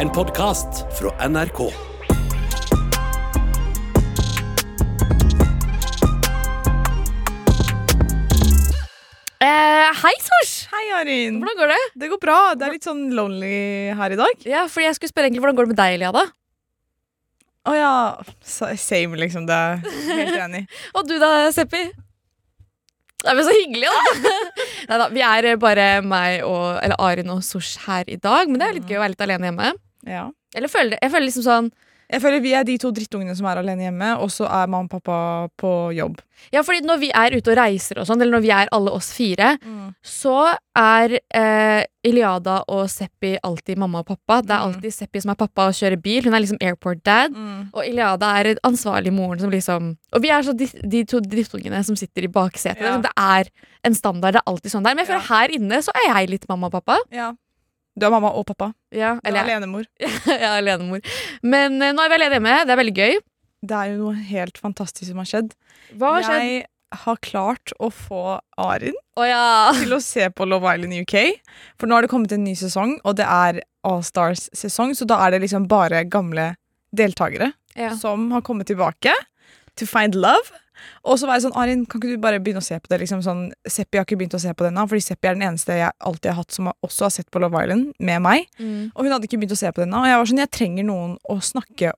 En podkast fra NRK. Eh, hei, Sosh! Hei, Arin. Hvordan går det? Det går bra. Det er litt sånn lonely her i dag. Ja, fordi jeg skulle spørre egentlig Hvordan går det med deg, Eliada? Å ja. Same, liksom. Det er helt enig. Og du da, Seppi? Nei, men Så hyggelig, da! Neida, vi er bare meg og Eller Arin og Sosh her i dag, men det er litt gøy å være litt alene hjemme. Ja. Eller føler, jeg føler liksom sånn Jeg føler Vi er de to drittungene som er alene hjemme, og så er mamma og pappa på jobb. Ja, fordi når vi er ute og reiser og sånn, eller når vi er alle oss fire, så er eh, Iliada og Seppi alltid mamma og pappa. Det er Mm. alltid Seppi som er pappa og kjører bil. Hun er liksom airport dad. Og Iliada er ansvarlig moren som liksom Og vi er så de, de to drittungene som sitter i baksetet. Ja. Det er en standard. Det er alltid sånn der. Men jeg føler her inne så er jeg litt mamma og pappa. Ja. Du er mamma og pappa. Ja, Du er eller alenemor. jeg er alenemor. Men uh, nå er vi alene hjemme. Det er veldig gøy. Det er jo noe helt fantastisk som har skjedd. Hva har skjedd? Jeg har klart å få Arin oh, ja. til å se på Love Island UK. For nå har det kommet en ny sesong, og det er All Stars-sesong, så da er det liksom bare gamle deltakere ja. som har kommet tilbake to find love. Og så var jeg sånn, Arin, kan ikke du bare begynne å se på det? Liksom sånn, Seppi har ikke begynt å se på det ennå, fordi Seppi er den eneste jeg alltid har hatt som også har sett på Love Island med meg. Mm. Og hun hadde ikke begynt å se på det ennå. Og jeg var sånn, jeg trenger noen å snakke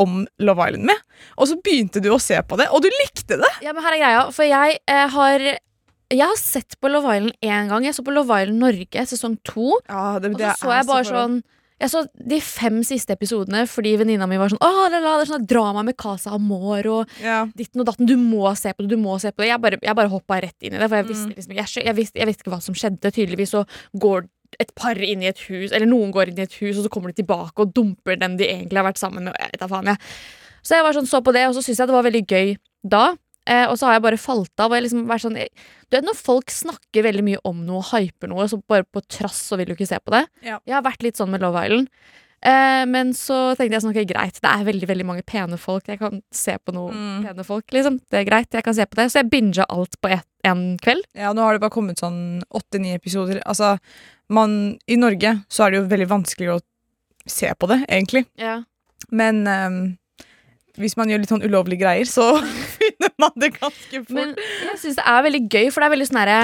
om Love Island med. Og så begynte du å se på det, og du likte det! Ja, men her er greia. For jeg eh, har Jeg har sett på Love Island én gang. Jeg så på Love Island Norge sesong to. Ja, det, Og så så jeg bare sånn Jeg så de fem siste episodene fordi venninna mi var sånn Åh, la, la, det er sånn drama med Casa Amor og ja. ditten og datten. Du må se på det, du må se på det. Jeg bare, jeg bare hoppa rett inn i det, for jeg Mm. visste liksom jeg, jeg, visste, jeg visste ikke hva som skjedde. Tydeligvis så går et par inn i et hus, eller noen går inn i et hus, og så kommer de tilbake og dumper dem de egentlig har vært sammen med. Jeg vet da faen, jeg. Så jeg var sånn, så på det, og så syntes jeg det var veldig gøy da. Eh, og så har jeg bare falt av. Og jeg liksom vært sånn, jeg, du vet Når folk snakker veldig mye om noe, og hyper noe, så bare på trass så vil du ikke se på det. Ja. Jeg har vært litt sånn med Love Island. Eh, men så tenkte jeg sånn, ok, greit, det er veldig veldig mange pene folk. Jeg kan se på noen Mm. pene folk, liksom. Det er greit, jeg kan se på det. Så jeg binga alt på ett- en kveld. Ja, nå har det bare kommet sånn åtte-ni episoder. Altså, man, I Norge så er det jo veldig vanskelig å se på det, egentlig. Ja. Men ehm, hvis man gjør litt sånn ulovlige greier, så finner man det ganske fort. Men jeg syns det er veldig gøy, for det er veldig sånn herre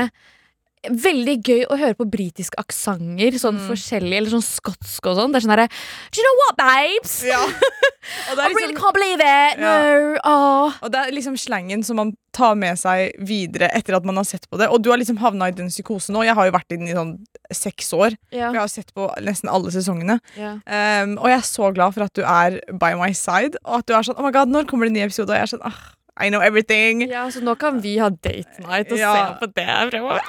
Veldig gøy å høre på britiske aksenter, sånn Mm. forskjellige, eller sånn skotsk og sånn. Det er sånn herre Do you know what, babes? ja. og, det I er really liksom, can't believe it! No! Oh. og det er liksom slangen som man tar med seg videre etter at man har sett på det. Og du har liksom havna i den psykosen nå. Jeg har jo vært i den i sånn seks år. Ja, jeg har sett på nesten alle sesongene. ja. Um, og jeg er så glad for at du er by my side. Og at du er sånn Oh my god, når kommer det en ny episode? Og jeg er sånn ah, I know everything. ja, så nå kan vi ha date night og Ja. se på det fremover.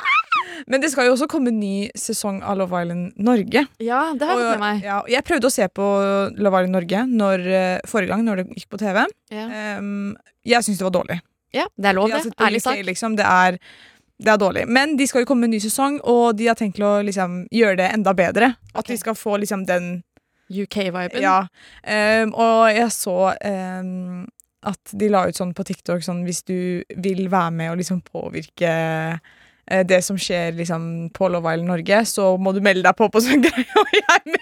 Men det skal jo også komme en ny sesong av Love Island Norge. Ja, det har jeg fått med meg. ja, jeg prøvde å se på Love Island Norge når, eh, forrige gang, når det gikk på TV. Ja, Um, jeg syns det var dårlig. ja det er lov, det. Ærlig sak. liksom, det, er, det er dårlig. Men de skal jo komme med en ny sesong, og de har tenkt å liksom, gjøre det enda bedre. At de skal få liksom den UK-viben. Ja. Um, og jeg så um, at de la ut sånn på TikTok sånn hvis du vil være med og liksom påvirke det som skjer liksom på Love Island Norge, så må du melde deg på på sånn greie. Og jeg,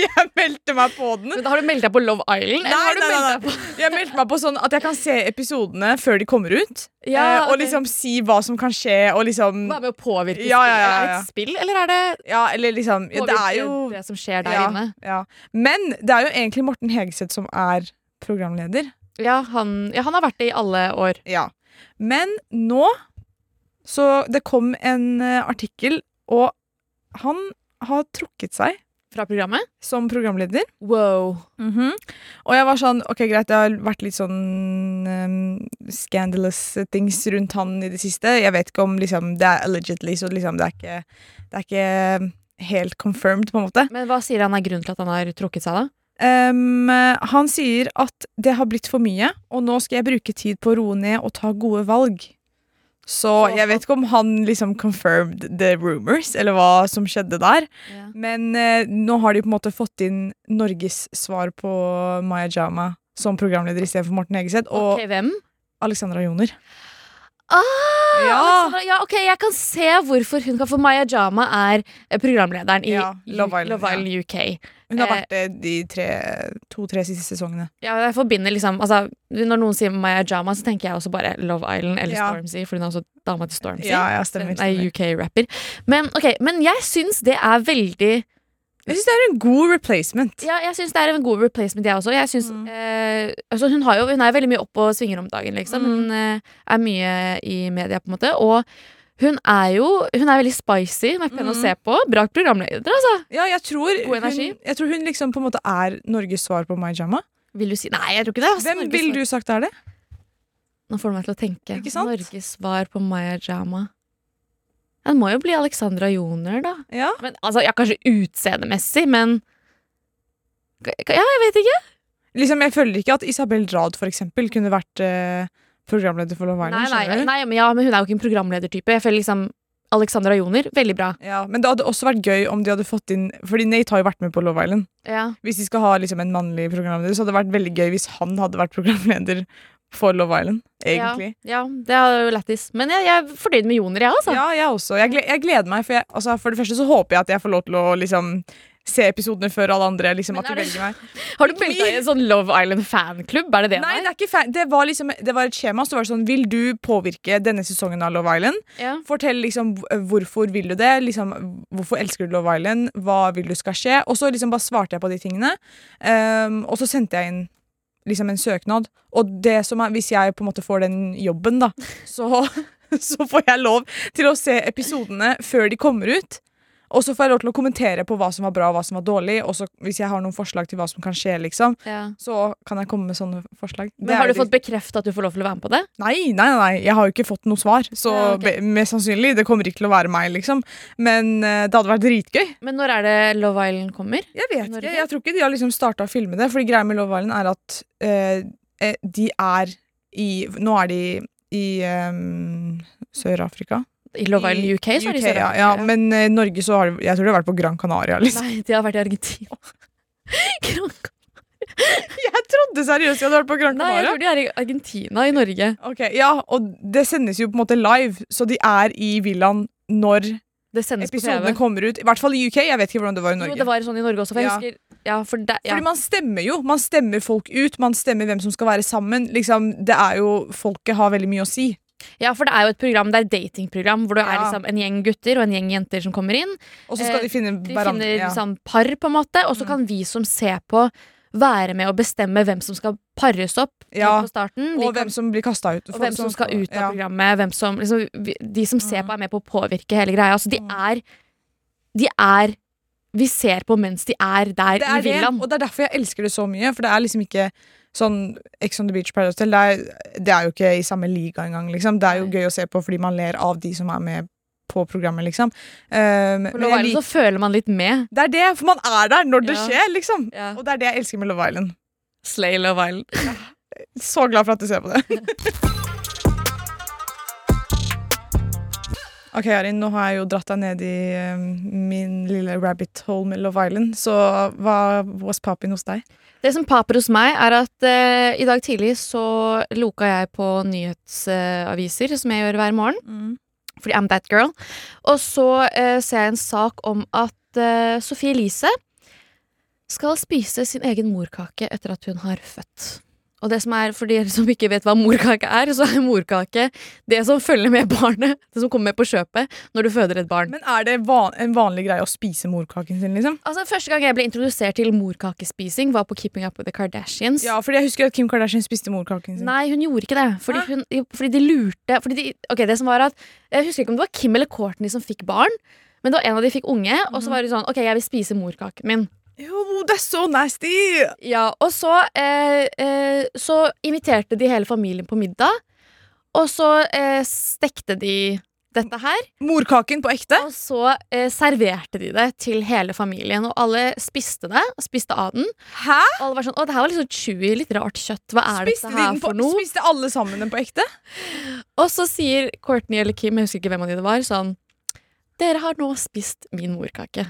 jeg meldte meg på den. Men da Har du meldt deg på Love Island? eller Nei, du nei, nei, på Jeg meldte meg på sånn at jeg kan se episodene før de kommer ut. Ja, eh, og ok. liksom si hva som kan skje, og liksom Hva med å påvirke Ja, spill? ja, ja, Er det et spill, eller er det Ja, eller liksom ja, Det jo det som skjer der ja, inne? ja. Men det er jo egentlig Morten Hegeseth som er programleder. Ja han, ja, han har vært det i alle år. Ja. Men nå Så det kom en eh, artikkel, og han har trukket seg Fra programmet? som programleder. Wow. Og jeg var sånn OK, greit, det har vært litt sånn um, scandalous things rundt han i det siste. Jeg vet ikke om liksom Det er allegedly, så liksom det er ikke Det er ikke helt confirmed, på en måte. Men hva sier han er grunnen til at han har trukket seg, da? Um, han sier at det har blitt for mye, og nå skal jeg bruke tid på å roe ned og ta gode valg. Så jeg vet ikke om han liksom confirmed the rumors, eller hva som skjedde der. Ja. Men eh, nå har de på en måte fått inn Norges svar på Maya Jama som programleder istedenfor Morten Hegeseth, og Ok, hvem? Alexandra Joner. Ah, Ja. Alexandra, ja, ok, Jeg kan se hvorfor hun kan For Maya Jama er eh, programlederen i Ja, Love Island, Love Island UK. Hun har Eh, vært det de tre- to-tre siste sesongene. Ja, jeg forbinder liksom altså, Når noen sier Maya Jama, så tenker jeg også bare Love Island eller Ja. Stormzy, for hun er også dama til Stormzy. Ja, ja, stemmer. stemmer. Nei. UK-rapper. Men, ok, men jeg syns det er veldig Jeg syns det er en god replacement. Ja, jeg syns det er en god replacement, jeg også. Jeg synes, Mm. eh, altså hun, har jo, hun er veldig mye oppe og svinger om dagen, liksom. Mm. Hun eh, er mye i media, på en måte. Og hun er jo Hun er veldig spicy, hun er pen å Mm. se på. Bra programleder, altså. Ja, jeg tror, God energi. hun, jeg tror hun liksom på en måte er Norges svar på My Jama. Vil du si Nei, jeg tror ikke det. Altså, Hvem ville du sagt er det? Nå får du meg til å tenke. Norges svar på Maya Jama. Den må jo bli Alexandra Joner, da. Ja. Men, altså, ja, kanskje utseendemessig, men Ja, jeg vet ikke. Liksom, jeg føler ikke at Isabel Rad for eksempel kunne vært eh, programleder for Love Island. nei, nei, nei, men, ja, men hun er jo ikke en programledertype. Jeg føler liksom Alexandra Joner, veldig bra. Ja, men det hadde også vært gøy om de hadde fått inn Fordi Nate har jo vært med på Love Island. Ja. Hvis de skal ha liksom en mannlig programleder, så hadde det vært veldig gøy hvis han hadde vært programleder for Love Island. Egentlig. Ja, ja det er jo lættis. Men jeg, jeg er fornøyd med Joner, jeg, altså. Ja, jeg også. Jeg, jeg gleder meg, for, jeg, altså, for det første så håper jeg at jeg får lov til å liksom se episodene før alle andre. Liksom, at de er velger meg. Har du meldt deg i en sånn Love Island-fanklubb? Er det det? Nei, det er ikke fan. Det var, liksom, det var et skjema. Så var det sånn Vil du påvirke denne sesongen av Love Island? Ja. Fortell liksom hvorfor vil du det. Liksom, hvorfor elsker du Love Island? Hva vil du skal skje? Og så liksom bare svarte jeg på de tingene. Um, og så sendte jeg inn liksom en søknad. Og det som er, hvis jeg på en måte får den jobben, da, så, så får jeg lov til å se episodene før de kommer ut. Og så får jeg lov til å kommentere på hva som var bra og hva som var dårlig. Og så hvis jeg har noen forslag til hva som kan skje, liksom, Ja. så kan jeg komme med sånne forslag. Men Har du fått bekrefta at du får lov til å være med på det? Nei, nei, nei, jeg har jo ikke fått noe svar. Så Ja, okay. mest sannsynlig, det kommer ikke til å være meg, liksom. Men uh, det hadde vært dritgøy. Men når er det Love Island kommer? Jeg vet Norge? ikke, jeg tror ikke de har liksom starta å filme det. Fordi greia med Love Island er at eh, de er i Nå er de i um, Sør-Afrika. I Love Island UK, så er de UK, ja, men uh, Norge så har de Jeg tror de har vært på Gran Canaria, liksom. Nei, de har vært i Argentina. Gran- Jeg trodde seriøst de hadde vært på Gran Canaria. Nei, jeg Canaria. tror de er i Argentina i Norge. Ok, ja, og det sendes jo på en måte live, så de er i villaen når episodene kommer ut. I hvert fall i UK. Jeg vet ikke hvordan det var i Jo, Norge. det var sånn i Norge også. For jeg Ja. husker ja, for det, ja. Fordi man stemmer jo. Man stemmer folk ut. Man stemmer hvem som skal være sammen. Liksom, det er jo, Folket har veldig mye å si. Ja, for det er jo et program, det er et datingprogram hvor det er liksom en gjeng gutter og en gjeng jenter som kommer inn. Og så skal Eh, de finne De finner ja. sånn par, på en måte, og så Mm. kan vi som ser på, være med og bestemme hvem som skal pares opp Ja, på starten. Vi Og kan- hvem som blir kasta ut. og hvem som skal ut av ja. programmet. Hvem som, liksom, de som ser Mm. på, er med på å påvirke hele greia. Altså, de Mm. er De er Vi ser på mens de er der i er det, villaen. og det er derfor jeg elsker det så mye. For det er liksom ikke sånn Ex on the Beach Paradise Hotel. Det er, det er jo ikke i samme liga engang, liksom. Det er jo gøy å se på fordi man ler av de som er med på programmet, liksom. Um, På Love Island så føler man litt med. det er det, for man er der når det Ja. skjer, liksom. Ja. Og det er det jeg elsker med Love Island. Slay Love Island. Så glad for at du ser på det. Ok, Arin, nå har jeg jo dratt deg ned i eh, min lille rabbit hole med Love Island, så hva was poppin hos deg? Det som paper hos meg, er at uh, i dag tidlig så loka jeg på nyhetsaviser, som jeg gjør hver morgen. Fordi I'm that girl. Og så uh, ser jeg en sak om at Sophie Elise skal spise sin egen morkake etter at hun har født. Og det som er, for de som ikke vet hva morkake er, så er morkake det som følger med barnet. Det som kommer med på kjøpet når du føder et barn. Men er det van en vanlig greie å spise morkaken sin, liksom? Altså, Første gang jeg ble introdusert til morkakespising, var på Keeping Up with the Kardashians. Ja, fordi jeg husker at Kim Kardashian spiste morkaken sin. Nei, hun gjorde ikke det. Fordi, hun, fordi de lurte fordi de, Ok, det som var at Jeg husker ikke om det var Kim eller Courtney som fikk barn. Men det var en av de fikk unge, og Mhm. så var det sånn Ok, jeg vil spise morkaken min. Jo, det er så nasty! Ja, Og så, eh, eh, så inviterte de hele familien på middag. Og så eh, stekte de dette her. Morkaken på ekte? Og så eh, serverte de det til hele familien. Og alle spiste det. Spiste av den. Hæ? Og alle var sånn Å, det her var litt sånn chewy, litt rart kjøtt. Hva er Spiste, dette her de på, for noe? spiste alle sammen den på ekte? Og så sier Courtney eller Kim, jeg husker ikke hvem av de det var, sånn Dere har nå spist min morkake.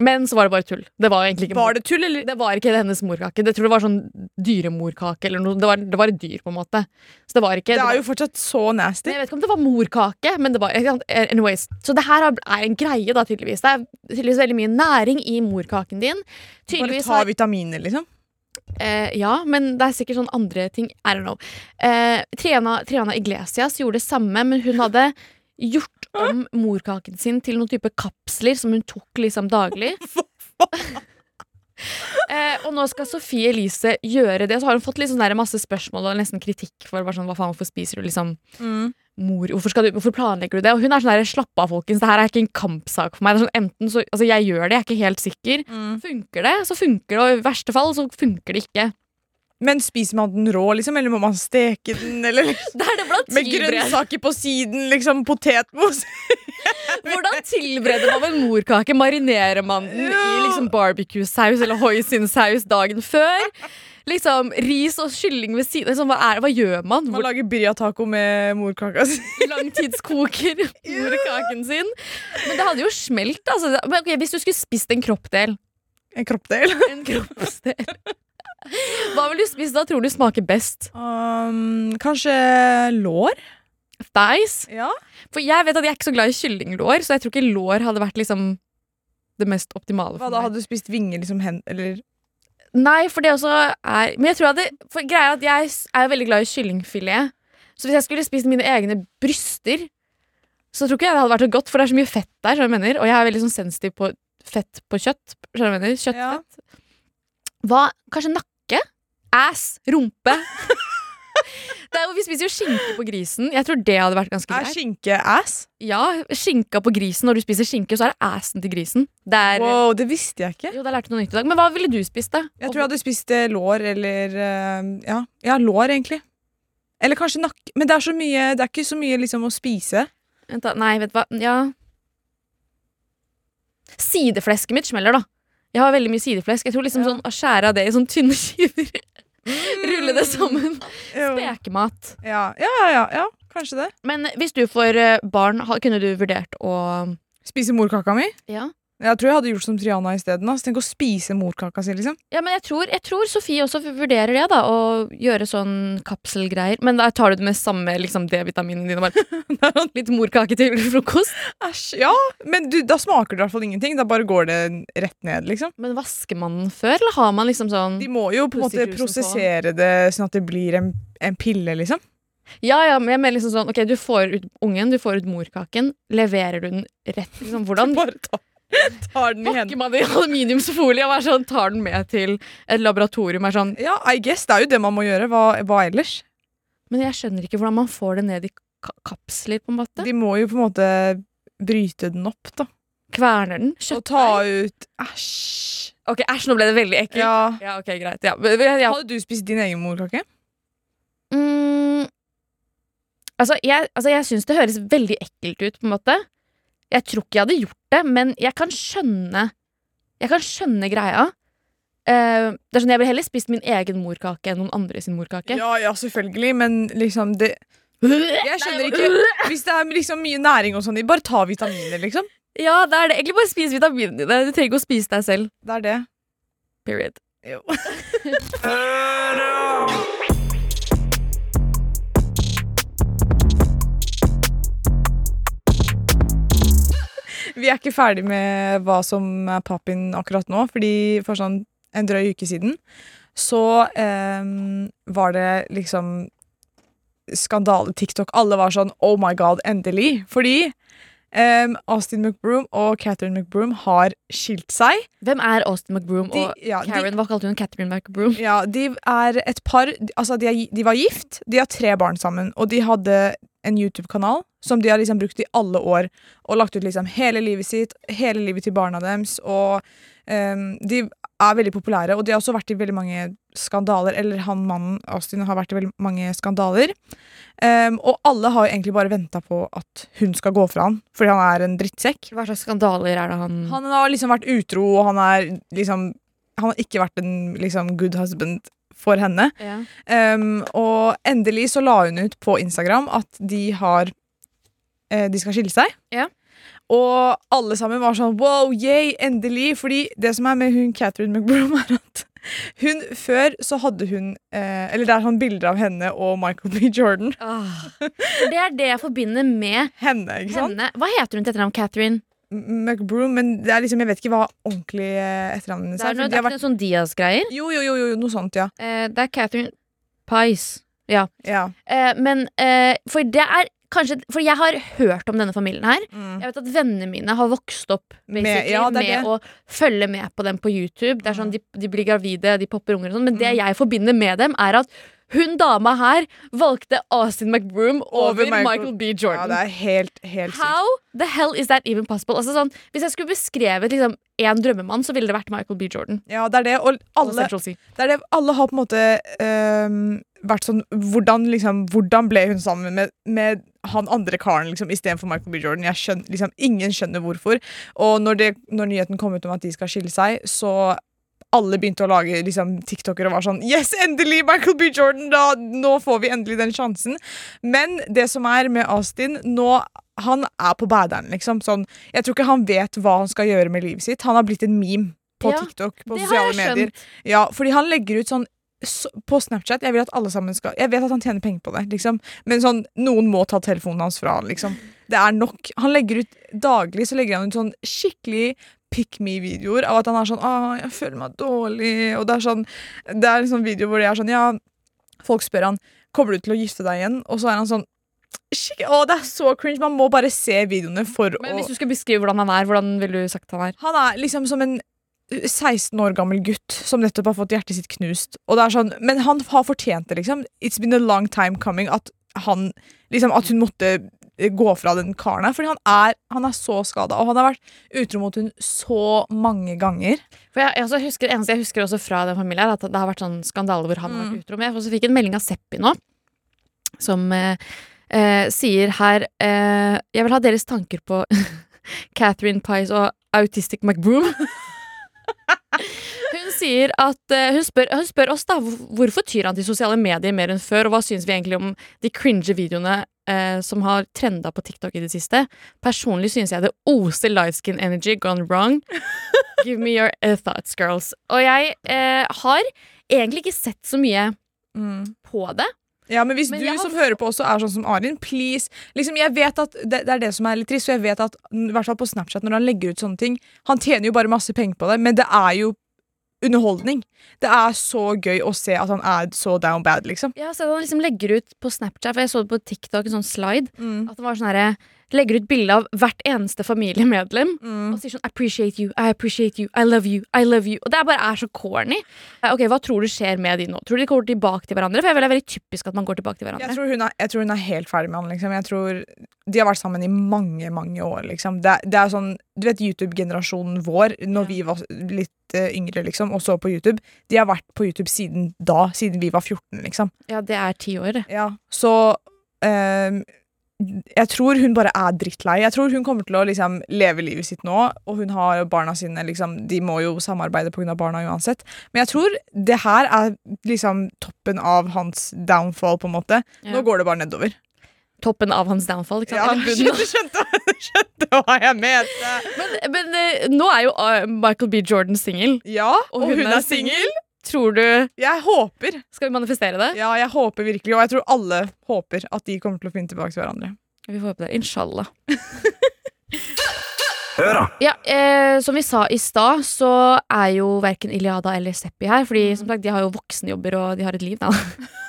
Men så var det bare tull. Det var egentlig ikke Var det tull, eller? det var ikke hennes morkake. Det tror det var sånn dyremorkake eller noe. Det var, det var et dyr, på en måte. Så det var ikke Det det var, er jo fortsatt så nasty. Jeg vet ikke om det var morkake, men det var? Anyways. Så det her er en greie, da, tydeligvis. Det er tydeligvis veldig mye næring i morkaken din. Bare Tydeligvis ta vitaminer, liksom. eh, Ja, men det er sikkert sånn andre ting. I don't know. Eh, Triana, Triana Iglesias gjorde det samme, men hun hadde gjort om morkaken sin til noen type kapsler som hun tok liksom daglig. Eh, og nå skal Sofie Elise gjøre det. Så har hun fått der masse spørsmål og nesten kritikk for sånn, hva faen, hvorfor spiser du liksom Mm. mor, hvorfor, skal du, hvorfor planlegger du det? Og hun er sånn der, slapp av, folkens. Det her er ikke en kampsak for meg. Det sånn, enten så, altså, jeg gjør det, jeg er ikke helt sikker. Mm. Funker det, så funker det. Og i verste fall så funker det ikke. Men spiser man den rå, liksom? Eller må man steke den? Eller med grønnsaker på siden? Liksom potetmos? hvordan tilbereder man en morkake? Marinerer man den i liksom barbecue-saus eller hoisinsaus dagen før? Liksom Ris og kylling ved siden liksom, hva, er, hva gjør man? Man lager birria-taco med morkaka si. langtidskoker morkaken sin? Men det hadde jo smelt, altså. Men, okay, hvis du skulle spist en kroppdel En kroppdel. En kroppsdel. Hva vil du spise da? Tror du smaker best? Um, kanskje lår? Thighs? Ja. For jeg vet at jeg er ikke så glad i kyllinglår, så jeg tror ikke lår hadde vært liksom det mest optimale Hva meg. da, hadde du spist vinger, liksom? Hen, eller Nei, for det også er Men jeg tror at For greia er at jeg er veldig glad i kyllingfilet. Så hvis jeg skulle spist mine egne bryster, så tror ikke jeg det hadde vært så godt, for det er så mye fett der, jeg mener. Og jeg er veldig sånn sensitiv på fett på kjøtt. Skjønner du hva jeg mener? Kjøttfett. Hva? Kanskje nakke? Ass? Rumpe? det jo, vi spiser jo skinke på grisen. Jeg tror det hadde vært ganske greit. Er skinke ass? Ja, skinka på grisen. Når du spiser skinke, så er det assen til grisen. Det er, Wow, det visste jeg ikke. Jo, det lærte du noe nytt i dag. Men hva ville du spist, da? Jeg tror jeg hadde spist eh, lår eller eh, ja. ja, lår, egentlig. Eller kanskje nakke. Men det er så mye Det er ikke så mye liksom å spise. Vent da, Nei, vet du hva. Ja. Sideflesket mitt smeller, da. Jeg har veldig mye sideflesk. Jeg tror liksom sånn Å skjære av det i sånne tynne skiver. Rulle det sammen. Spekemat. Ja, ja, ja, ja, ja. Kanskje det. Men hvis du får eh, barn, kunne du vurdert å Spise morkaka mi. Ja. Jeg tror jeg hadde gjort som Triana isteden. Tenk å spise morkaka si, liksom. Ja, men jeg tror, jeg tror Sofie også vurderer det, da. Å gjøre sånn kapselgreier. Men da tar du det med samme liksom, D-vitaminene dine. Bare. Litt morkake til frokost. Æsj. Ja, men du, da smaker det i hvert fall ingenting. Da bare går det rett ned, liksom. Men vasker man den før, eller har man liksom sånn De må jo på en måte Pussy-cruisen på. prosessere det sånn at det blir en, en pille, liksom. Ja, ja, men jeg mener liksom sånn Ok, du får ut ungen, du får ut morkaken. Leverer du den rett? Liksom, hvordan Bare ta, tar den i pakker man i aluminiumsfolie og sånn, tar den med til et laboratorium? Er sånn, Ja, I guess. Det er jo det man må gjøre. Hva, hva ellers? men jeg skjønner ikke hvordan man får det ned i ka kapsler, på en måte. De må jo på en måte bryte den opp, da. Kverner den? Og ta ut Æsj. Ok, æsj, nå ble det veldig ekkelt. Ja. Ja, ok, greit. Ja. Hadde du spist din egen morkake? Mm, altså, jeg, altså, jeg syns det høres veldig ekkelt ut, på en måte. Jeg tror ikke jeg hadde gjort det, men jeg kan skjønne Jeg kan skjønne greia. Uh, det er sånn, Jeg ville heller spist min egen morkake enn noen andre sin morkake. Ja, ja, selvfølgelig, men liksom det Jeg skjønner ikke Hvis det er liksom mye næring og sånn bare ta vitaminer, liksom. Ja, det er det. Egentlig bare spis vitaminene dine. Du trenger ikke å spise deg selv. Det er det. Period. Jo. Vi er ikke ferdig med hva som er pappin akkurat nå, fordi for sånn en drøy uke siden så eh, var det liksom skandale TikTok. Alle var sånn oh my god, endelig. Fordi Um, Austin McBroom og Catherine McBroom har skilt seg. Hvem er Austin McBroom De, og ja, de, Karen? Hva kalte hun Catherine McBroom? ja, de er et par Altså, de, er, de var gift, de har tre barn sammen, og de hadde en YouTube-kanal som de har liksom brukt i alle år, og lagt ut liksom hele livet sitt, hele livet til barna deres, og um, de er veldig populære, og de har også vært i veldig mange skandaler, eller han mannen, Austin, har vært i veldig mange skandaler. Um, og alle har egentlig bare venta på at hun skal gå fra han, fordi han er en drittsekk. Hva slags skandaler er det han, Han har liksom vært utro, og han er liksom Han har ikke vært en liksom good husband for henne. ja. Um, og endelig så la hun ut på Instagram at de har eh, De skal skille seg. Ja. Og alle sammen var sånn wow, yay, endelig. Fordi det som er med hun Catherine McBroom, er at hun før så hadde hun eh, Eller det er sånn bilder av henne og Michael B. Jordan. Ah. Det er det jeg forbinder med Henne, henne. Hva heter hun til etternavn? Catherine? McBroom, men det er liksom, jeg vet ikke hva ordentlig eh, etternavnet hennes Det er. er, noe, de det er noe sånn Diaz-greier. Jo, jo, jo, jo, noe sånt, ja. Eh, det er Catherine Pies. Ja. ja. Eh, men eh, For det er kanskje For jeg har hørt om denne familien her. Mm. Jeg vet at Vennene mine har vokst opp Med- ja, med, det er det. å følge med på dem på YouTube. Det er sånn, Mm. de, de blir gravide, de popper unger og sånn. Men det Mm. jeg forbinder med dem, er at hun dama her valgte Austin McBroom over, Over Michael- Michael, B. ja, det er helt, helt sykt. How the hell is that even possible? Altså, sånn, hvis jeg skulle beskrevet liksom, en drømmemann, så ville det vært Michael B. Jordan. Ja, det er det. Og alle, og det er det, alle har på en måte øhm, vært sånn hvordan, liksom, hvordan ble hun sammen med, med han andre karen liksom, istedenfor Michael B. Jordan? Jeg skjønner, liksom, ingen skjønner hvorfor. Og når, det, når nyheten kom ut om at de skal skille seg, så alle begynte å lage liksom, TikToker og var sånn Yes, endelig! Michael B. Jordan! Da, nå får vi endelig den sjansen. Men det som er med Austin nå Han er på baderen, liksom. Sånn, jeg tror ikke han vet hva han skal gjøre med livet sitt. Han har blitt en meme på Ja, TikTok, på sosiale medier. Ja, fordi han legger ut sånn så, på Snapchat Jeg vil at alle sammen skal Jeg vet at han tjener penger på det, liksom. Men sånn, noen må ta telefonen hans fra han, liksom. Det er nok. Han legger ut daglig så legger han ut sånn skikkelig pick me-videoer av at han er sånn 'Å, jeg føler meg dårlig', og det er sånn Det er en sånn video hvor det er sånn Ja, folk spør han 'Kommer du til å gifte deg igjen?' Og så er han sånn å, det er så cringe. Man må bare se videoene for Men å hvis du skal beskrive hvordan han er, hvordan ville du sagt han er? Han er liksom som en uh, 16 år gammel gutt som nettopp har fått hjertet sitt knust. Og det er sånn, men han har fortjent det, liksom. It's been a long time coming at han liksom, At hun måtte gå fra den karen her. Fordi han er, han er så skada, og han har vært utro mot hun så mange ganger. For jeg, jeg husker, det eneste jeg husker også fra den familien, er at det har vært sånn skandale hvor han har Mm. vært utro. Men jeg fikk en melding av Seppi nå, som eh, eh, sier her eh, Jeg vil ha deres tanker på Catherine Pies og Autistic McBroom. Hun sier at uh, hun, spør, hun spør oss da hvorfor tyr han til sosiale medier mer enn før, og hva syns vi egentlig om de cringe videoene eh, som har trenda på TikTok i det siste. Personlig synes jeg det oser lightskin energy gone wrong. Give me your uh, thoughts, girls. Og jeg eh, har egentlig ikke sett så mye på det. Ja, men hvis Men du har som hører på også er sånn som Arin, please liksom, Jeg vet at det, det er det som er litt trist, og jeg vet at i hvert fall på Snapchat når han legger ut sånne ting Han tjener jo bare masse penger på det, men det er jo underholdning. Det er så gøy å se at han er så down bad, liksom. Har sett han liksom legger ut på Snapchat, for jeg så det på TikTok, en sånn slide, Mm. at det var sånn herre Legger ut bilde av hvert eneste familiemedlem. Mm. Og sier sånn 'appreciate you, I appreciate you, I love you, I love you'. Og det bare er så corny. Eh, Ok, Hva tror du skjer med de nå? Tror du de går tilbake til hverandre? For jeg det er veldig typisk at man går tilbake til Jeg, tror hun er, tror hun er helt ferdig med han. Liksom. Jeg tror De har vært sammen i mange mange år. Liksom. Det, det er sånn, Du vet YouTube-generasjonen vår, når Ja. vi var litt eh, yngre liksom, og så på YouTube, de har vært på YouTube siden da. Siden vi var 14, liksom. Ja, det er ti år, det. Ja, så ehm, Jeg tror hun bare er drittlei. Jeg tror hun kommer til å liksom, leve livet sitt nå, og hun har barna sine liksom, De må jo samarbeide pga. barna uansett. Men jeg tror det her er liksom toppen av hans downfall, på en måte. Ja. Nå går det bare nedover. Toppen av hans downfall. Ikke sant? Ja, du skjønte, skjønte, hva jeg mente! Men, men eh, nå er jo eh, Michael B. Jordan singel. Ja, og, hun, er singel. Tror du Jeg håper. Skal vi manifestere det? Ja, jeg håper virkelig, og jeg tror alle håper at de kommer til å finne tilbake til hverandre. Vi får håpe det. Inshallah. Hør da! Ja, eh, Som vi sa i stad, så er jo verken Iliada eller Seppi her. Fordi Mm. som sagt, de har jo voksenjobber og de har et liv. Da.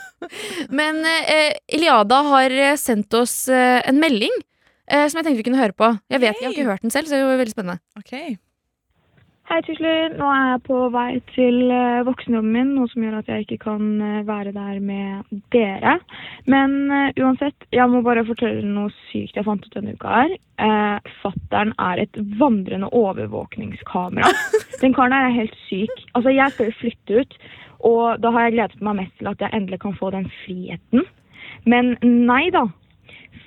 Men eh, Iliada har eh, sendt oss eh, en melding eh, som jeg tenkte vi kunne høre på. Jeg vet, jeg har ikke hørt den selv, så det var veldig spennende. Ok. Hei, tusler. Nå er jeg på vei til eh, voksenjobben min, noe som gjør at jeg ikke kan eh, være der med dere. Men uh, uansett, jeg må bare fortelle noe sykt jeg fant ut denne uka her. Uh, Fattern er et vandrende overvåkningskamera. Den karen her er helt syk. Altså, jeg skal jo flytte ut, og da har jeg gledet meg mest til at jeg endelig kan få den friheten. Men nei da.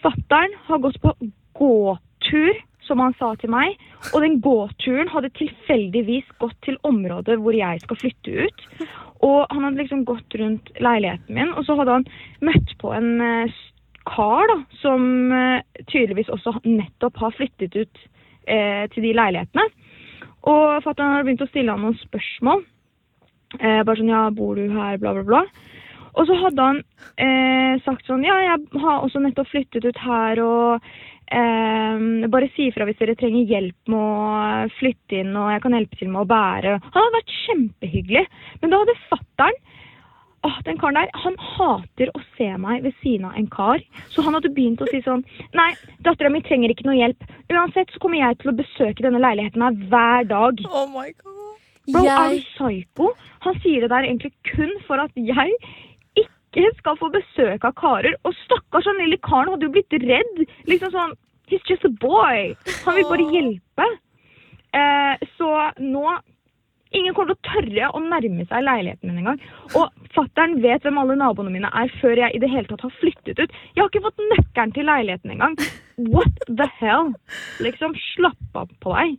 Fattern har gått på gåtur, som han sa til meg. Og den gåturen hadde tilfeldigvis gått til området hvor jeg skal flytte ut. Og han hadde liksom gått rundt leiligheten min, og så hadde han møtt på en eh, kar da, som eh, tydeligvis også nettopp har flyttet ut eh, til de leilighetene. Og fatter'n hadde begynt å stille han noen spørsmål. Eh, bare sånn ja, bor du her, bla, bla, bla. Og så hadde han eh, sagt sånn ja, jeg har også nettopp flyttet ut her og eh, bare si ifra hvis dere trenger hjelp med å flytte inn og jeg kan hjelpe til med å bære. Han hadde vært kjempehyggelig. Men da hadde fatter'n Åh, den karen der, han hater å se meg ved siden av en kar. Så han hadde begynt å si sånn Nei, dattera mi trenger ikke noe hjelp. Uansett så kommer jeg til å besøke denne leiligheten her hver dag. Oh my god. Bro, er Jeg, du psyko? Han sier det der egentlig kun for at jeg ikke skal få besøk av karer. Og stakkars han lille karen hadde jo blitt redd. Liksom sånn He's just a boy. Han vil bare hjelpe. Eh, så nå Ingen kommer til å tørre å nærme seg leiligheten min engang. Og fattern vet hvem alle naboene mine er før jeg i det hele tatt har flyttet ut. Jeg har ikke fått nøkkelen til leiligheten engang. What the hell? Liksom, slapp av på deg.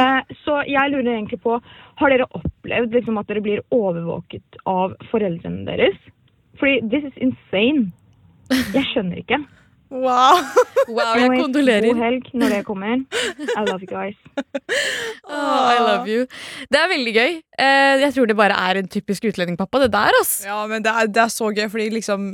Eh, så jeg lurer egentlig på, har dere opplevd liksom, at dere blir overvåket av foreldrene deres? Fordi this is insane. Jeg skjønner ikke. Wow. wow, jeg kondolerer. God helg når det kommer. I love you guys. Oh, I love you. Det er veldig gøy. Eh, jeg tror det bare er en typisk utlendingpappa, det der, Altså. Ja, men det er, det er så gøy, fordi liksom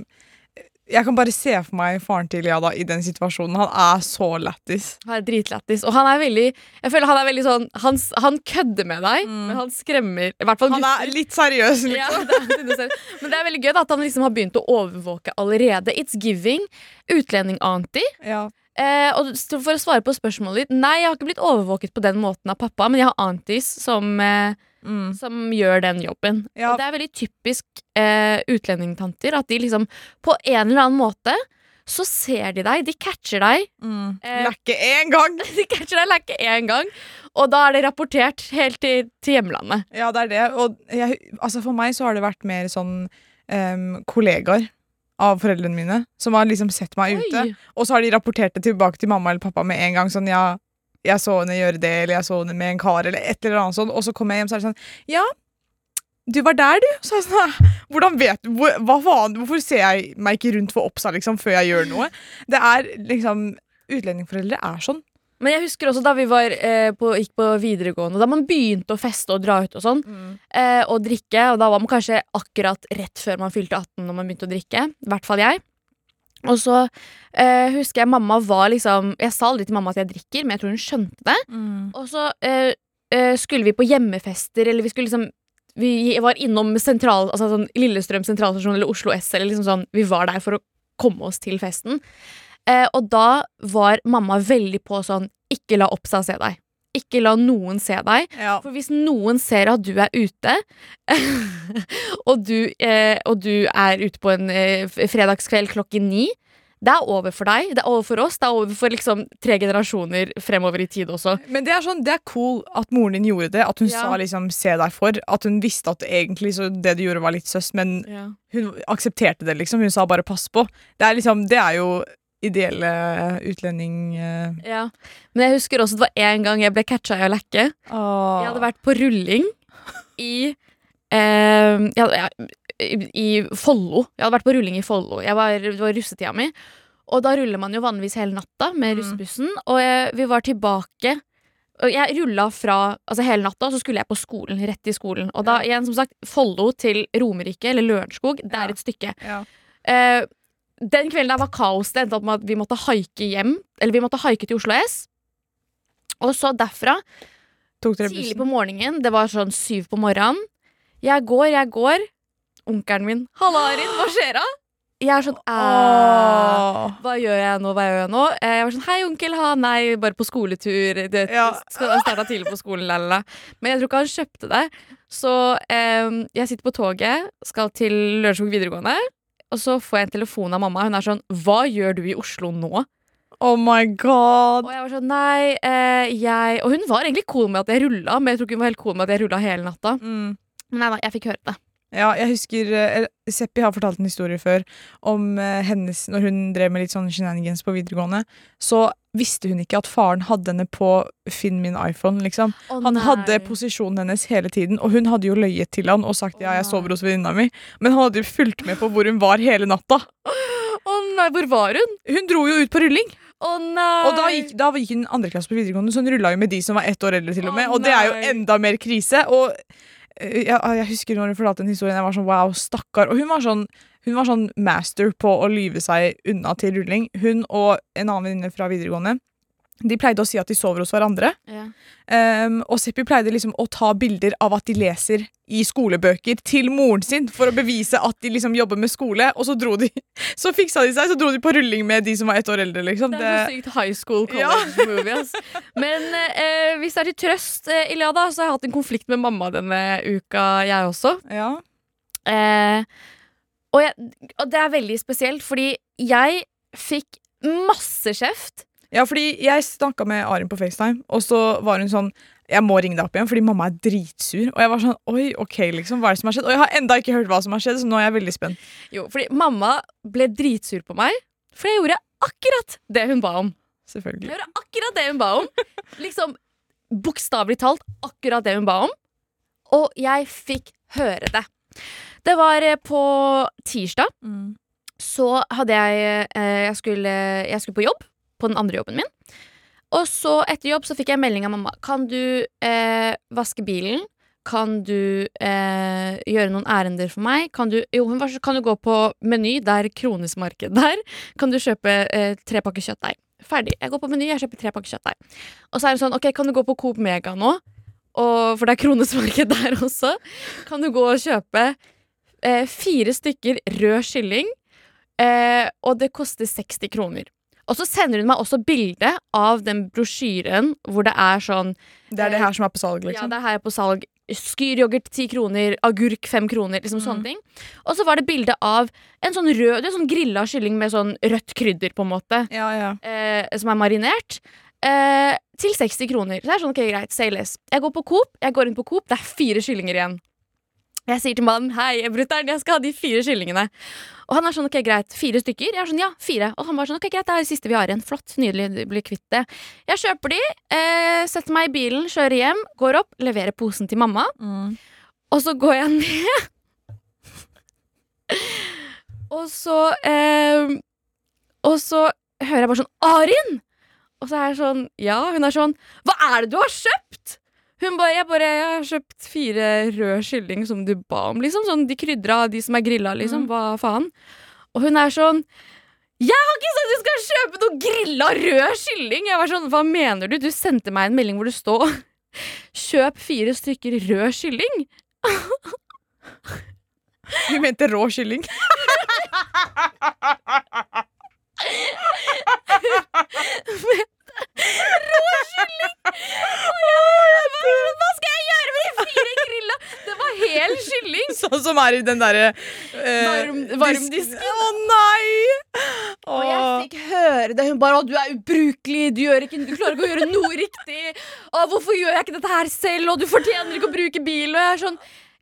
Jeg kan bare se for meg faren til Liada i den situasjonen. Han er så lættis. Han er dritlættis. Og han er veldig Jeg føler han er veldig sånn Han, han kødder med deg, Mm. men han skremmer I hvert fall Han er litt seriøs, Ja, liksom. er, det er, men det er veldig gøy da, at han liksom har begynt å overvåke allerede. It's giving. Utlending-anti. Ja. Eh, og for å svare på spørsmålet ditt Nei, jeg har ikke blitt overvåket på den måten av pappa, men jeg har antis som, eh, Mm. som gjør den jobben. Ja. Og det er veldig typisk eh, utlendingtanter at de liksom på en eller annen måte så ser de deg, de catcher deg. Mm. Eh, Lekke én gang! De catcher deg lekke én gang, og da er det rapportert helt til, til hjemlandet. Ja, det er det. Og jeg, altså for meg så har det vært mer sånn um, kollegaer av foreldrene mine som har liksom sett meg ute. Og så har de rapportert det tilbake til mamma eller pappa med en gang. Sånn, ja, jeg så henne gjøre det, eller jeg så henne med en kar, eller et eller annet sånt. Og så kommer jeg hjem, så er det sånn Ja, du var der, du. Så jeg sånn Hvordan vet du hvor, Hva faen? Hvorfor ser jeg meg ikke rundt for Oppsa liksom, før jeg gjør noe? Det er liksom Utlendingforeldre er sånn. Men jeg husker også da vi var, eh, på, gikk på videregående, da man begynte å feste og dra ut og sånn, eh, og drikke, og da var man kanskje akkurat rett før man fylte 18 når man begynte å drikke. I hvert fall jeg. Og så eh, husker jeg mamma var liksom Jeg sa aldri til mamma at jeg drikker, men jeg tror hun skjønte det. Og så eh, eh, skulle vi på hjemmefester, eller vi skulle liksom Vi var innom sentral, altså sånn Lillestrøm sentralstasjon eller Oslo S, eller liksom sånn Vi var der for å komme oss til festen. Eh, og da var mamma veldig på sånn Ikke la Oppsa se deg. Ikke la noen se deg. Ja. For hvis noen ser at du er ute, og, du, eh, og du er ute på en eh, fredagskveld klokken ni det er over for deg, det er over for oss, det er over for liksom tre generasjoner fremover i tid også. Men det er sånn, det er cool at moren din gjorde det. At hun Ja. sa liksom 'se deg for'. At hun visste at egentlig så det du gjorde, var litt søss, men hun aksepterte det, liksom. Hun sa bare 'pass på'. Det er liksom, det er jo ideelle utlending... eh. Ja. Men jeg husker også det var en gang jeg ble catcha i å lekke. Jeg hadde vært på rulling i eh, jeg hadde, ja, i, Follo. Jeg hadde vært på rulling i Follo. Det var russetida mi. Og da ruller man jo vanligvis hele natta med Mm. Og jeg, vi var tilbake og jeg rulla fra altså hele natta, og så skulle jeg på skolen. Rett i skolen. Og da igjen, som sagt, Follo til Romerike, eller Lørenskog, det er Ja. et stykke. Ja. Eh, den kvelden der var kaos. Det endte opp med at vi måtte haike hjem. Eller vi måtte haike til Oslo S. Og så derfra Tidlig på morgenen, det var sånn syv på morgenen. Jeg går, jeg går. Onkelen min 'Halla, Arin, hva skjer da?' Jeg er sånn Åh. Hva gjør jeg nå, hva gjør jeg nå? Eh, Jeg var sånn 'Hei, onkel, ha Nei, bare på skoletur. Det Ja. starta tidlig på skolen, lalala. Men jeg tror ikke han kjøpte det. Så eh, jeg sitter på toget, skal til Lørenskog videregående. Og så får jeg en telefon av mamma. Hun er sånn 'Hva gjør du i Oslo nå?' Oh my god. Og jeg var sånn, nei, eh, jeg Og hun var egentlig cool med at jeg rulla, men jeg tror ikke hun var helt cool med at jeg rulla hele natta. Mm. Men nei da, jeg fikk høre det. Ja, jeg husker eh, Seppi har fortalt en historie før om eh, hennes Når hun drev med litt sånn shenanigans på videregående, så visste hun ikke at faren hadde henne på Finn min iPhone, liksom. Å, Han nei. hadde posisjonen hennes hele tiden, og hun hadde jo løyet til han og sagt ja, jeg Å, sover hos venninna mi, men han hadde jo fulgt med på hvor hun var hele natta. Å nei, hvor var hun? Hun dro jo ut på rulling. Å nei! Og da gikk, da gikk hun andre klasse på videregående, så hun rulla jo med de som var ett år eldre. til Og med Å, Og det er jo nei. enda mer krise. Og eh, jeg, jeg husker når hun fortalte den historien, jeg var sånn wow, stakkar. Og hun var sånn hun var sånn master på å lyve seg unna til rulling. Hun og en annen venninne fra videregående de pleide å si at de sover hos hverandre. Ja. Um, og Seppi pleide liksom å ta bilder av at de leser i skolebøker til moren sin for å bevise at de liksom jobber med skole. Og så dro de Så fiksa de seg, så dro de på rulling med de som var ett år eldre. liksom. Det er så sykt high school college movie. ass. Men uh, hvis det er til trøst, uh, Iliada, så har jeg hatt en konflikt med mamma denne uka, jeg også. ja. Uh, og, jeg, og det er veldig spesielt, fordi jeg fikk masse kjeft. Ja, fordi jeg snakka med Arin på FaceTime, og så var hun sånn jeg må ringe deg opp igjen, fordi mamma er dritsur. Og jeg var sånn, oi, ok, liksom, hva er det som har skjedd? Og jeg har enda ikke hørt hva som har skjedd, så nå er jeg veldig spent. Jo, fordi mamma ble dritsur på meg, for jeg gjorde akkurat det hun ba om. Selvfølgelig. Jeg gjorde akkurat det hun ba om. Liksom bokstavelig talt akkurat det hun ba om. Og jeg fikk høre det. Det var eh, på tirsdag. Så hadde jeg eh, jeg, skulle, jeg skulle på jobb, på den andre jobben min. Og så etter jobb så fikk jeg melding av mamma. Kan du eh, vaske bilen? Kan du eh, gjøre noen ærender for meg? Kan du, jo, hun var kan du gå på Meny, der Krones marked der? Kan du kjøpe eh, tre pakker kjøttdeig? Ferdig. Jeg går på Meny, jeg kjøper tre pakker kjøttdeig. Og så er det sånn, ok, kan du gå på Coop Mega nå? Og, for det er Krones marked der også. Kan du gå og kjøpe eh, fire stykker rød kylling? Eh, og det koster 60 kroner. Og så sender hun meg også bilde av den brosjyren hvor det er sånn Det er det her som er på salg, liksom? Ja, det er her på salg. Skyryoghurt ti kroner, agurk fem kroner, liksom sånne ting. Og så var det bilde av en sånn rød, det er sånn grilla kylling med sånn rødt krydder, på en måte, Ja, ja. eh, som er marinert. Eh, til 60 kroner. Så det er sånn, ok, greit, say less. Jeg går på Coop, jeg går inn på Coop, det er fire kyllinger igjen. Jeg sier til mannen hei, brutter'n, jeg skal ha de fire kyllingene. Og han er sånn ok, greit, fire stykker? Jeg er sånn ja, fire. Og han bare sånn ok, greit, det er det siste vi har igjen. Flott, nydelig, blir kvitt det. Jeg kjøper de, eh, setter meg i bilen, kjører hjem, går opp, leverer posen til mamma. Og så går jeg ned. og så eh, Og så hører jeg bare sånn Arin! Og så er jeg sånn Ja, hun er sånn Hva er det du har kjøpt? Hun bare Jeg bare Jeg har kjøpt fire rød kylling som du ba om, liksom. Sånn de krydra, de som er grilla, liksom. Hva faen? Og hun er sånn jeg har ikke sagt du skal kjøpe noe grilla rød kylling! Jeg var sånn, Hva mener du? Du sendte meg en melding hvor det står Kjøp fire stykker rød kylling. Hun mente rå kylling. Hva skal jeg gjøre med de fire grilla? Det var hel kylling! Sånn som er i den derre eh, Varm- varmdisken. Å nei! Og jeg fikk høre det. Hun bare 'Å, du er ubrukelig. Du, ikke, du klarer ikke å gjøre noe riktig.' 'Å, hvorfor gjør jeg ikke dette her selv?' 'Og du fortjener ikke å bruke bil.' Og jeg er sånn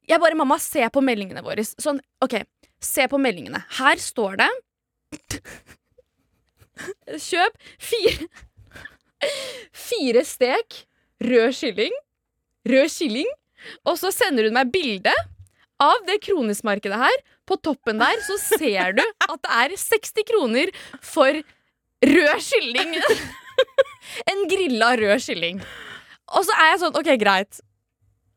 Jeg bare 'Mamma, se på meldingene våre.' Sånn, OK, se på meldingene. Her står det Kjøp fire Fire stek rød kylling. Rød kylling. Og så sender hun meg bilde av det kronesmarkedet her. På toppen der så ser du at det er 60 kroner for rød kylling. en grilla rød kylling. Og så er jeg sånn, ok, greit.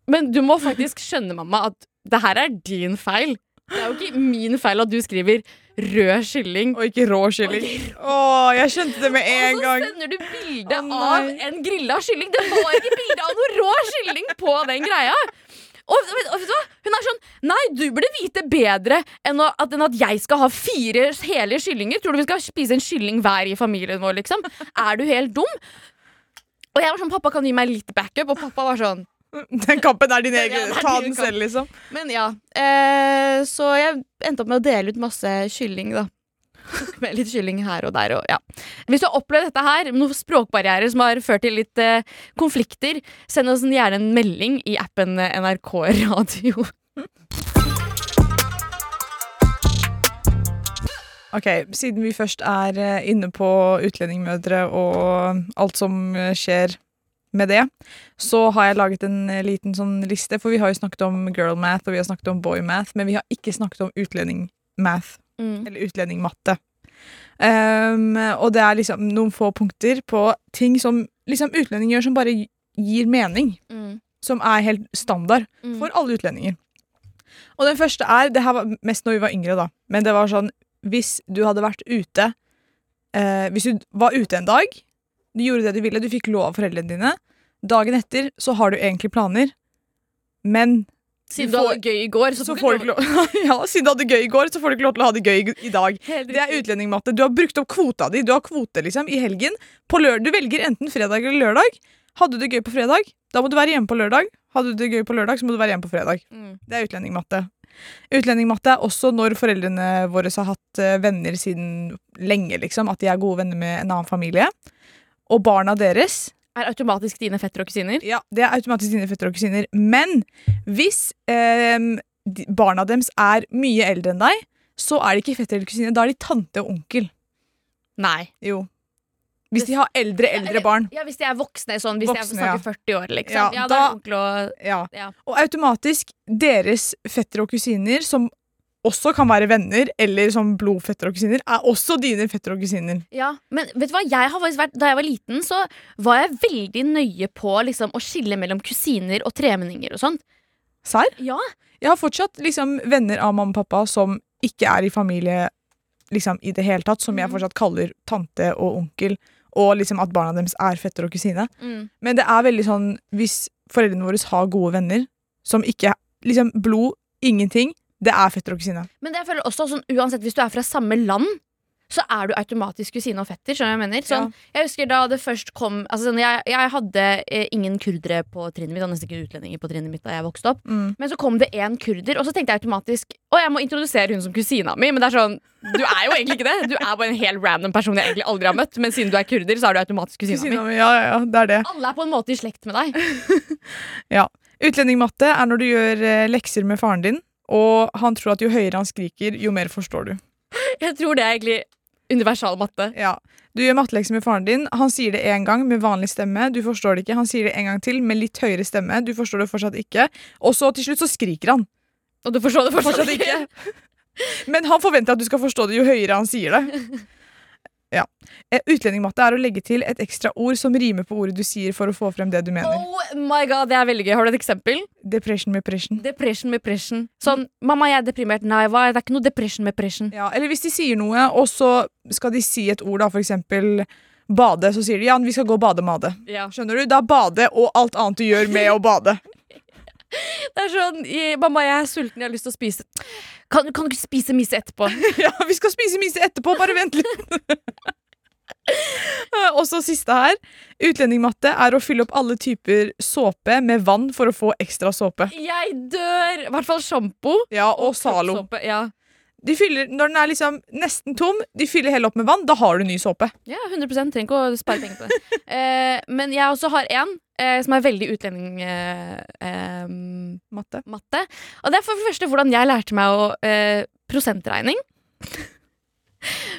Men du må faktisk skjønne, mamma, at det her er din feil. Det er jo ikke min feil at du skriver rød kylling. Og ikke rå kylling. Åh, jeg skjønte det med en gang. Og så sender du bilde oh, av en grilla kylling. Det var ikke bilde av noe rå kylling på den greia. Og, og, vet- du hva? Hun er sånn Nei, du burde vite bedre enn, å, at, enn at jeg skal ha fire hele kyllinger. Tror du vi skal spise en kylling hver i familien vår, liksom? Er du helt dum? Og jeg var sånn, pappa kan gi meg litt backup, og pappa var sånn Den kampen er din egen. Ta den selv, liksom. Men ja. Eh, så jeg endte opp med å dele ut masse kylling, da. Med litt kylling her og der og ja. Hvis du har opplevd dette her, noen språkbarrierer som har ført til litt eh, konflikter, send oss gjerne en melding i appen eh, NRK Radio. Ok, Siden vi først er eh, inne på utlendingmødre og alt som eh, skjer med det, så har jeg laget en eh, liten sånn liste. For vi har jo snakket om girl math og vi har snakket om boy math, men vi har ikke snakket om utlending math, eller utlendingmatte. Um, og det er liksom noen få punkter på ting som liksom utlendinger gjør som bare gir mening. Mm. Som er helt standard Mm. for alle utlendinger. Og den første er Det her var mest når vi var yngre, da. Men det var sånn Hvis du hadde vært ute eh, Hvis du var ute en dag, du gjorde det du ville, du fikk lov av foreldrene dine. Dagen etter så har du egentlig planer, men Siden Du du hadde det gøy i går, så, så får får du ikke lov Ja, siden du hadde gøy i går, så får du ikke lov til å ha det gøy i- dag. Det er utlendingmatte. Du har brukt opp kvota di. Du har kvote liksom i helgen. Du velger enten fredag eller lørdag. Hadde du det gøy på fredag, da må du være hjemme på lørdag. Hadde du det gøy på lørdag, så må du være hjemme på fredag. Mm. Det er utlendingmatte. Utlendingmatte er også når foreldrene våre har hatt eh, venner siden lenge, liksom. At de er gode venner med en annen familie. Og barna deres Er automatisk dine fetter og kusiner? ja, det er automatisk dine fettere og kusiner. Men hvis eh, barna deres er mye eldre enn deg, så er de ikke fetter eller kusine. Da er de tante og onkel. Nei. Jo. Hvis de har eldre, eldre barn. Ja, Hvis de er voksne, sånn, hvis Voksne, de er snakker 40 år, liksom. Ja, Ja, da, da- onkel og Ja. Og automatisk deres fetter og kusiner, som også kan være venner, eller som blodfetter og kusiner, er også dine fetter og kusiner. Ja, men vet du hva? Jeg har faktisk vært, da jeg var liten, så var jeg veldig nøye på liksom, å skille mellom kusiner og tremenninger og sånt. Serr? Ja, Jeg har fortsatt liksom venner av mamma og pappa som ikke er i familie liksom, i det hele tatt, som jeg Mhm. fortsatt kaller tante og onkel, og liksom at barna deres er fetter og kusine. mm. Men det er veldig sånn hvis foreldrene våre har gode venner som ikke liksom blod, ingenting, det er fetter og kusine. Men det jeg føler også sånn, uansett hvis du er fra samme land, så er du automatisk kusine og fetter. Skjønner jeg mener? Sånn, Jeg husker da det først kom altså, sånn, jeg, jeg hadde eh, ingen kurdere på trinnet mitt, og nesten ikke utlendinger på trinnet mitt da jeg vokste opp. Mm. Men så kom det én kurder, og så tenkte jeg automatisk Å, jeg må introdusere hun som kusina mi. Men det er sånn, du er jo egentlig ikke det. Du er bare en helt random person jeg egentlig aldri har møtt. Men siden du er kurder, så er du automatisk kusina. Kusina mi, ja, ja, ja, det er det. Alle er på en måte i slekt med deg. ja. Utlendingmatte er når du gjør eh, lekser med faren din, og han tror at jo høyere han skriker, jo mer forstår du. Jeg tror det er egentlig universal matte. Ja. Du gjør mattelekser med faren din. Han sier det én gang med vanlig stemme. Du forstår det ikke. Han sier det en gang til med litt høyere stemme. Du forstår det fortsatt ikke. Og så til slutt så skriker han. Og du forstår det fortsatt, Fortsatt ikke. ikke. Men han forventer at du skal forstå det jo høyere han sier det. Ja. Eh, Utlendingmatte er å legge til et ekstra ord som rimer på ordet du sier for å få frem det du mener. Oh my god, Det er veldig gøy. Har du et eksempel? Depression med pression. Depression med pression. Sånn, 'Mamma, jeg er deprimert'. Nei, hva? det er ikke noe depression med pression. Ja, eller hvis de sier noe, og så skal de si et ord, da, for eksempel bade, så sier de ja, vi skal gå og bade Made. Ja. Skjønner du? Det er bade og alt annet du gjør med å bade. Det er sånn 'Mamma, jeg er sulten, jeg har lyst til å spise'. Kan, kan du ikke spise mise etterpå? Ja, vi skal spise mise etterpå, bare vent litt. Og så siste her. Utlendingmatte er å fylle opp alle typer såpe med vann for å få ekstra såpe. Jeg dør! I hvert fall sjampo. Ja, og Zalo. Ja. De fyller, når den er liksom nesten tom, de fyller hele opp med vann. Da har du ny såpe. ja, 100 Trenger ikke å spare penger på det. eh, men jeg også har en eh, som er veldig utlending... Eh, Matte. matte. og det er for det første hvordan jeg lærte meg å eh, prosentregning.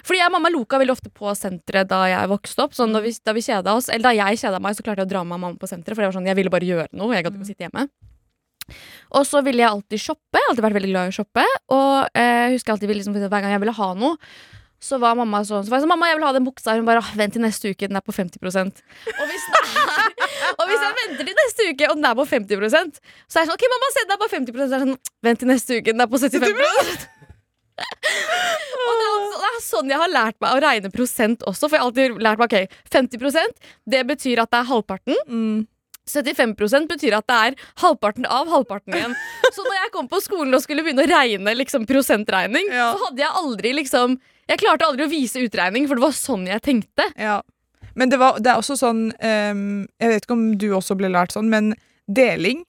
Fordi jeg og mamma loka veldig ofte på senteret da jeg vokste opp. Sånn da vi, da vi kjeda oss, eller da jeg kjeda meg, så klarte jeg å dra med mamma på senteret. For det var sånn, jeg ville bare gjøre noe. Jeg gadd ikke å sitte hjemme. Og så ville jeg alltid shoppe. Jeg alltid vært veldig glad i å shoppe. Og eh, jeg husker alltid liksom, hver gang jeg ville ha noe, så var mamma sånn Så var jeg sånn, mamma, jeg vil ha den buksa. Hun bare «Åh, vent til neste uke, den er på 50 Og hvis, er, og hvis jeg venter til neste uke, og den er på 50% så er jeg sånn OK, mamma, se den er på 50 Så er jeg sånn Vent til neste uke, den er på 75% Og det er, altså, det er sånn jeg har lært meg å regne prosent også. For jeg har alltid lært meg ok, 50% det betyr at det er halvparten. Mm. 75% betyr at det er halvparten av halvparten igjen. Så når jeg kom på skolen og skulle begynne å regne liksom, prosentregning, Ja. så hadde jeg aldri liksom Jeg klarte aldri å vise utregning, for det var sånn jeg tenkte. Ja. Men det, var, det er også sånn um, Jeg vet ikke om du også ble lært sånn, men deling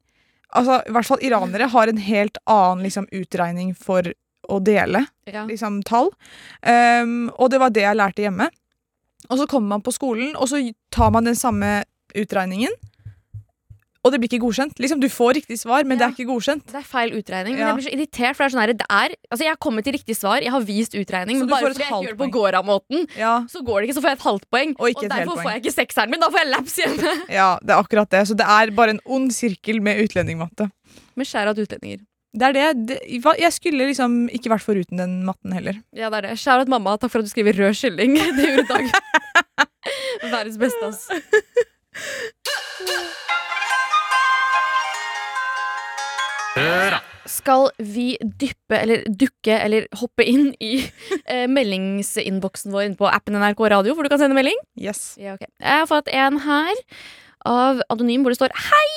Altså, i hvert fall iranere har en helt annen liksom, utregning for å dele Ja. liksom, tall. Um, og det var det jeg lærte hjemme. Og så kommer man på skolen, og så tar man den samme utregningen. Og det blir ikke godkjent. Liksom, du får riktig svar, men det er ikke godkjent. Det er feil utregning. Ja. Men jeg blir så irritert, for det er sånn her, det er Altså, jeg har kommet til riktig svar, jeg har vist utregning, Så men bare fordi jeg ikke gjør det på poeng. Gårda-måten, Ja, så går det ikke, så får jeg et halvt poeng. Og ikke et helt derfor får jeg ikke sekseren min, da får jeg laps hjemme. ja, det er akkurat det. Så det er bare en ond sirkel med utlendingmatte. Men skjær av utlendinger. Det er det. det. Jeg skulle liksom ikke vært foruten den matten heller. Ja, det er det. Shout out mamma. Takk for at du skriver rød kylling. Det gjorde Dag. Verdens beste, ass. Skal vi dyppe eller dukke eller hoppe inn i eh, meldingsinnboksen vår inne på appen NRK Radio, hvor du kan sende melding? Yes. Ja, okay. Jeg har fått en her av Anonym hvor det står Hei!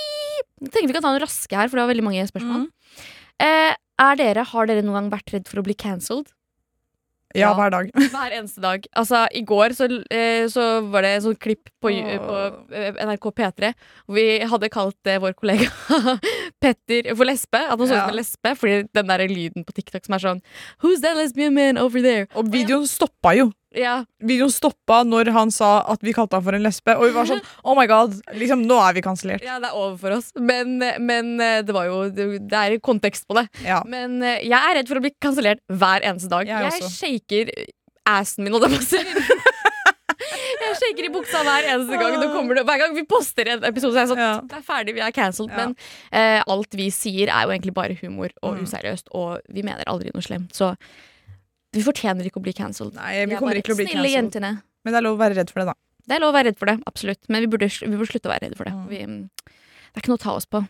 Jeg tenker vi kan ta noen raske her, for det var veldig mange spørsmål. Eh, er dere, Har dere noen gang vært redd for å bli cancelled? Ja, hver dag. Hver eneste dag. Altså, I går så, eh, så var det et sånt klipp på, på eh, NRK P3 hvor vi hadde kalt eh, vår kollega Petter for lesbe. At han så ut som en lesbe, fordi den der lyden på TikTok som er sånn Who's that lesbian man over there? Og videoen stoppa jo. Ja, Videoen stoppa når han sa at vi kalte han for en lesbe. Og vi var sånn Oh my god, liksom, nå er vi kansellert. ja, det er over for oss. Men, men eh, det var jo Det er kontekst på det. Ja. Men eh, jeg er redd for å bli kansellert hver eneste dag. Jeg Jeg, shaker assen min, og det passer. jeg shaker i buksa hver eneste gang. Det, hver gang vi poster en episode, så er jeg sånn Ja. Det er ferdig, vi er cancelled. Ja. Men eh, alt vi sier, er jo egentlig bare humor og Mm. useriøst, og vi mener aldri noe slemt. Så vi fortjener ikke å bli cancelled. Nei, vi er kommer ikke å bli Snille jentene. Men det er lov å være redd for det, da. Det er lov å være redd for det, absolutt. Men vi burde, vi burde slutte å være redd for det. Mm. Vi, det er ikke noe å ta oss på.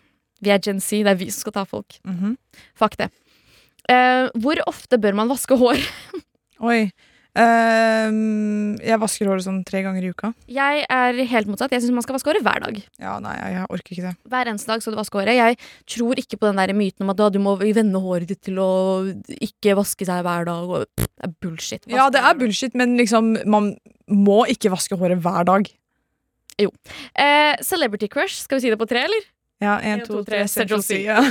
Vi er Gen Z, det er vi som skal ta folk. Mhm. Fuck det. Uh, hvor ofte bør man vaske hår? Oi. Ehm, jeg vasker håret sånn tre ganger i uka. Jeg er helt motsatt. Jeg syns man skal vaske håret hver dag. Ja, nei, jeg, orker ikke det. Hver eneste dag skal du vaske håret. Jeg tror ikke på den der myten om at du må vende håret ditt til å ikke vaske seg hver dag. Og, pff, det er bullshit. Vaske Ja, det er bullshit, men liksom, man må ikke vaske håret hver dag. Eh, celebrity crush, skal vi si det på tre, eller? Ja, én, to, tre, Central. Ja.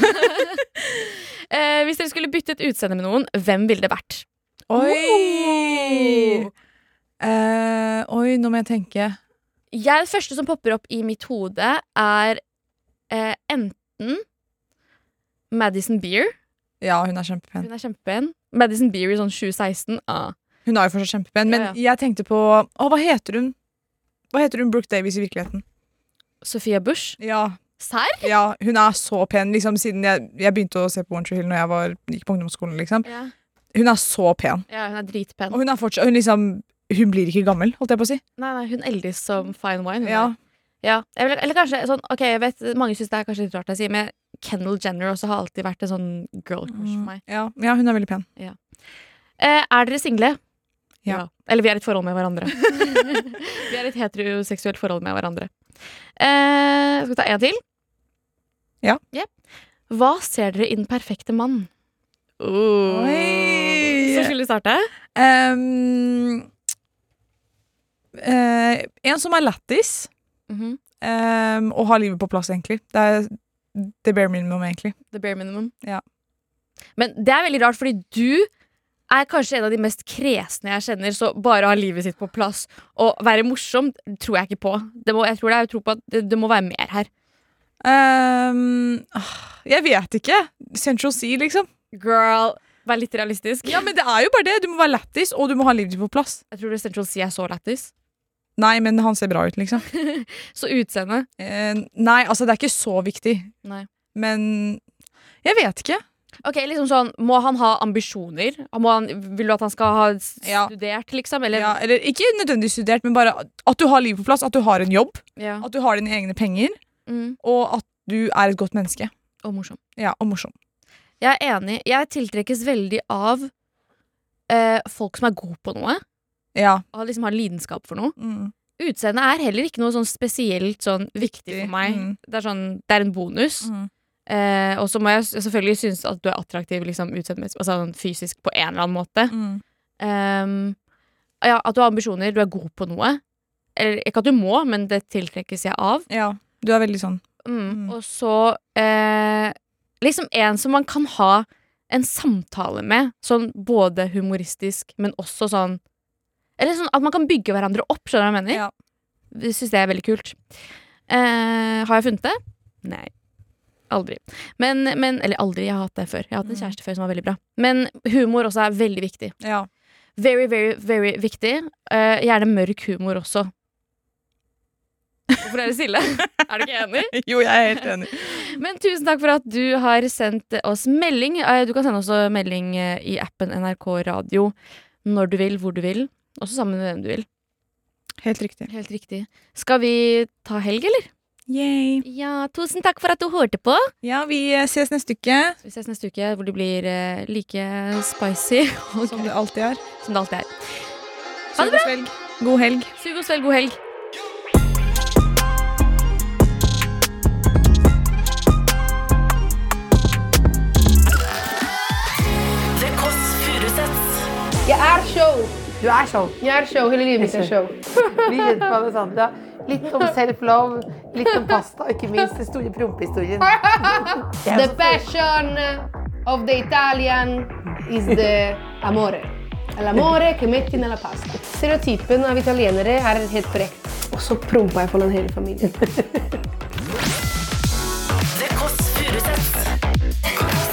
Eh, hvis dere skulle byttet utseende med noen, hvem ville det vært? Oi! Eh, oi, nå må jeg tenke. Jeg, det første som popper opp i mitt hode, er uh, enten Madison Beer. Ja, hun er kjempepen. Hun er kjempepen. Madison Beer i sånn 2016. Ah. Hun er jo fortsatt kjempepen, men Ja, jeg tenkte på Å, hva heter hun? Hva heter hun Brooke Davies i virkeligheten? Sophia Bush. Ja, Serr? ja hun er så pen, liksom siden jeg, jeg begynte å se på One Tree Hill når jeg var, gikk på ungdomsskolen. liksom. Ja. Hun er så pen. ja, hun er dritpen. Og hun er fortsatt Hun liksom Hun blir ikke gammel, holdt jeg på å si. Nei, nei, hun eldes som fine wine. Ja. Ja. Eller, eller kanskje sånn Ok, jeg vet mange syns det er kanskje litt rart å si, men Kendall Jenner også har alltid vært en sånn girl crush for meg. Ja, ja, hun er veldig pen. Eh, er dere single? Ja. Eller vi er i et forhold med hverandre. vi er i et heteroseksuelt forhold med hverandre. Eh, skal vi ta en til? Ja. Hva ser dere i den perfekte mann? Oh. Oi. Så skulle starte? Um, uh, en som er lættis, Mm -hmm. um, og har livet på plass, egentlig. Det er the bare minimum, egentlig. The bare minimum. Ja. Men det er veldig rart, fordi du er kanskje en av de mest kresne jeg kjenner, så bare ha livet sitt på plass og være morsom tror jeg ikke på. Det må, jeg tror det er tro på at det, det må være mer her. Ah, jeg vet ikke. Central Sea, liksom. Girl, vær litt realistisk. Ja, men det er jo bare det. Du må være lættis, og du må ha livet på plass. Jeg tror det Central C er så lættis. Nei, men han ser bra ut, liksom. Så utseende. Eh, nei, altså, det er ikke så viktig. Nei. Men jeg vet ikke. Ok, liksom sånn, Må han ha ambisjoner? Han, vil du at han skal ha studert, Ja. liksom? Eller, Ja, eller ikke nødvendigvis studert, men bare at du har livet på plass. At du har en jobb. Ja. At du har dine egne penger. Mm. Og at du er et godt menneske. Og morsom. Ja, og morsom. Jeg er enig. Jeg tiltrekkes veldig av eh, folk som er gode på noe. Ja. Og liksom har lidenskap for noe. Mm. Utseendet er heller ikke noe sånn spesielt sånn viktig for meg. Mm. Det, er sånn, det er en bonus. Mm. Eh, og så må jeg selvfølgelig synes at du er attraktiv liksom, utseendemessig, altså sånn fysisk på en eller annen måte. Mm. Ehm, ja, at du har ambisjoner, du er god på noe. Eller ikke at du må, men det tiltrekkes jeg av. Ja. Du er veldig sånn. Mm. Mm. Og så eh, liksom en som man kan ha en samtale med, sånn både humoristisk, men også sånn Eller sånn at man kan bygge hverandre opp, skjønner du hva jeg mener? Ja. Det syns jeg er veldig kult. Eh, har jeg funnet det? Nei. Aldri. Men, men Eller aldri, jeg har hatt det før. Jeg har hatt en Mm. kjæreste før som var veldig bra. Men humor også er veldig viktig. Ja. Very, very, very viktig. Eh, gjerne mørk humor også. Hvorfor er det stille? er du ikke enig? Jo, jeg er helt enig. Men tusen takk for at du har sendt oss melding. Eh, Du kan sende oss melding eh, i appen NRK Radio når du vil, hvor du vil. Også sammen med hvem du vil. Helt riktig. Helt riktig. Skal vi ta helg, eller? Yay. Ja, tusen takk for at du hørte på. Ja, vi eh, ses neste uke, Vi ses neste uke, hvor det blir like spicy som det alltid er. som det alltid er. Ha det bra! God helg. God helg. Er show. Du er show. Jeg er show. Hele livet mitt er show. Vi vet på Alessandra. Litt om self-love, litt om pasta, og ikke minst den store prompehistorien. The passion of the Italian is the amore. L'amore che metti nella pasta. Stereotypen av italienere er helt korrekt. Og så prompa jeg foran hele familien.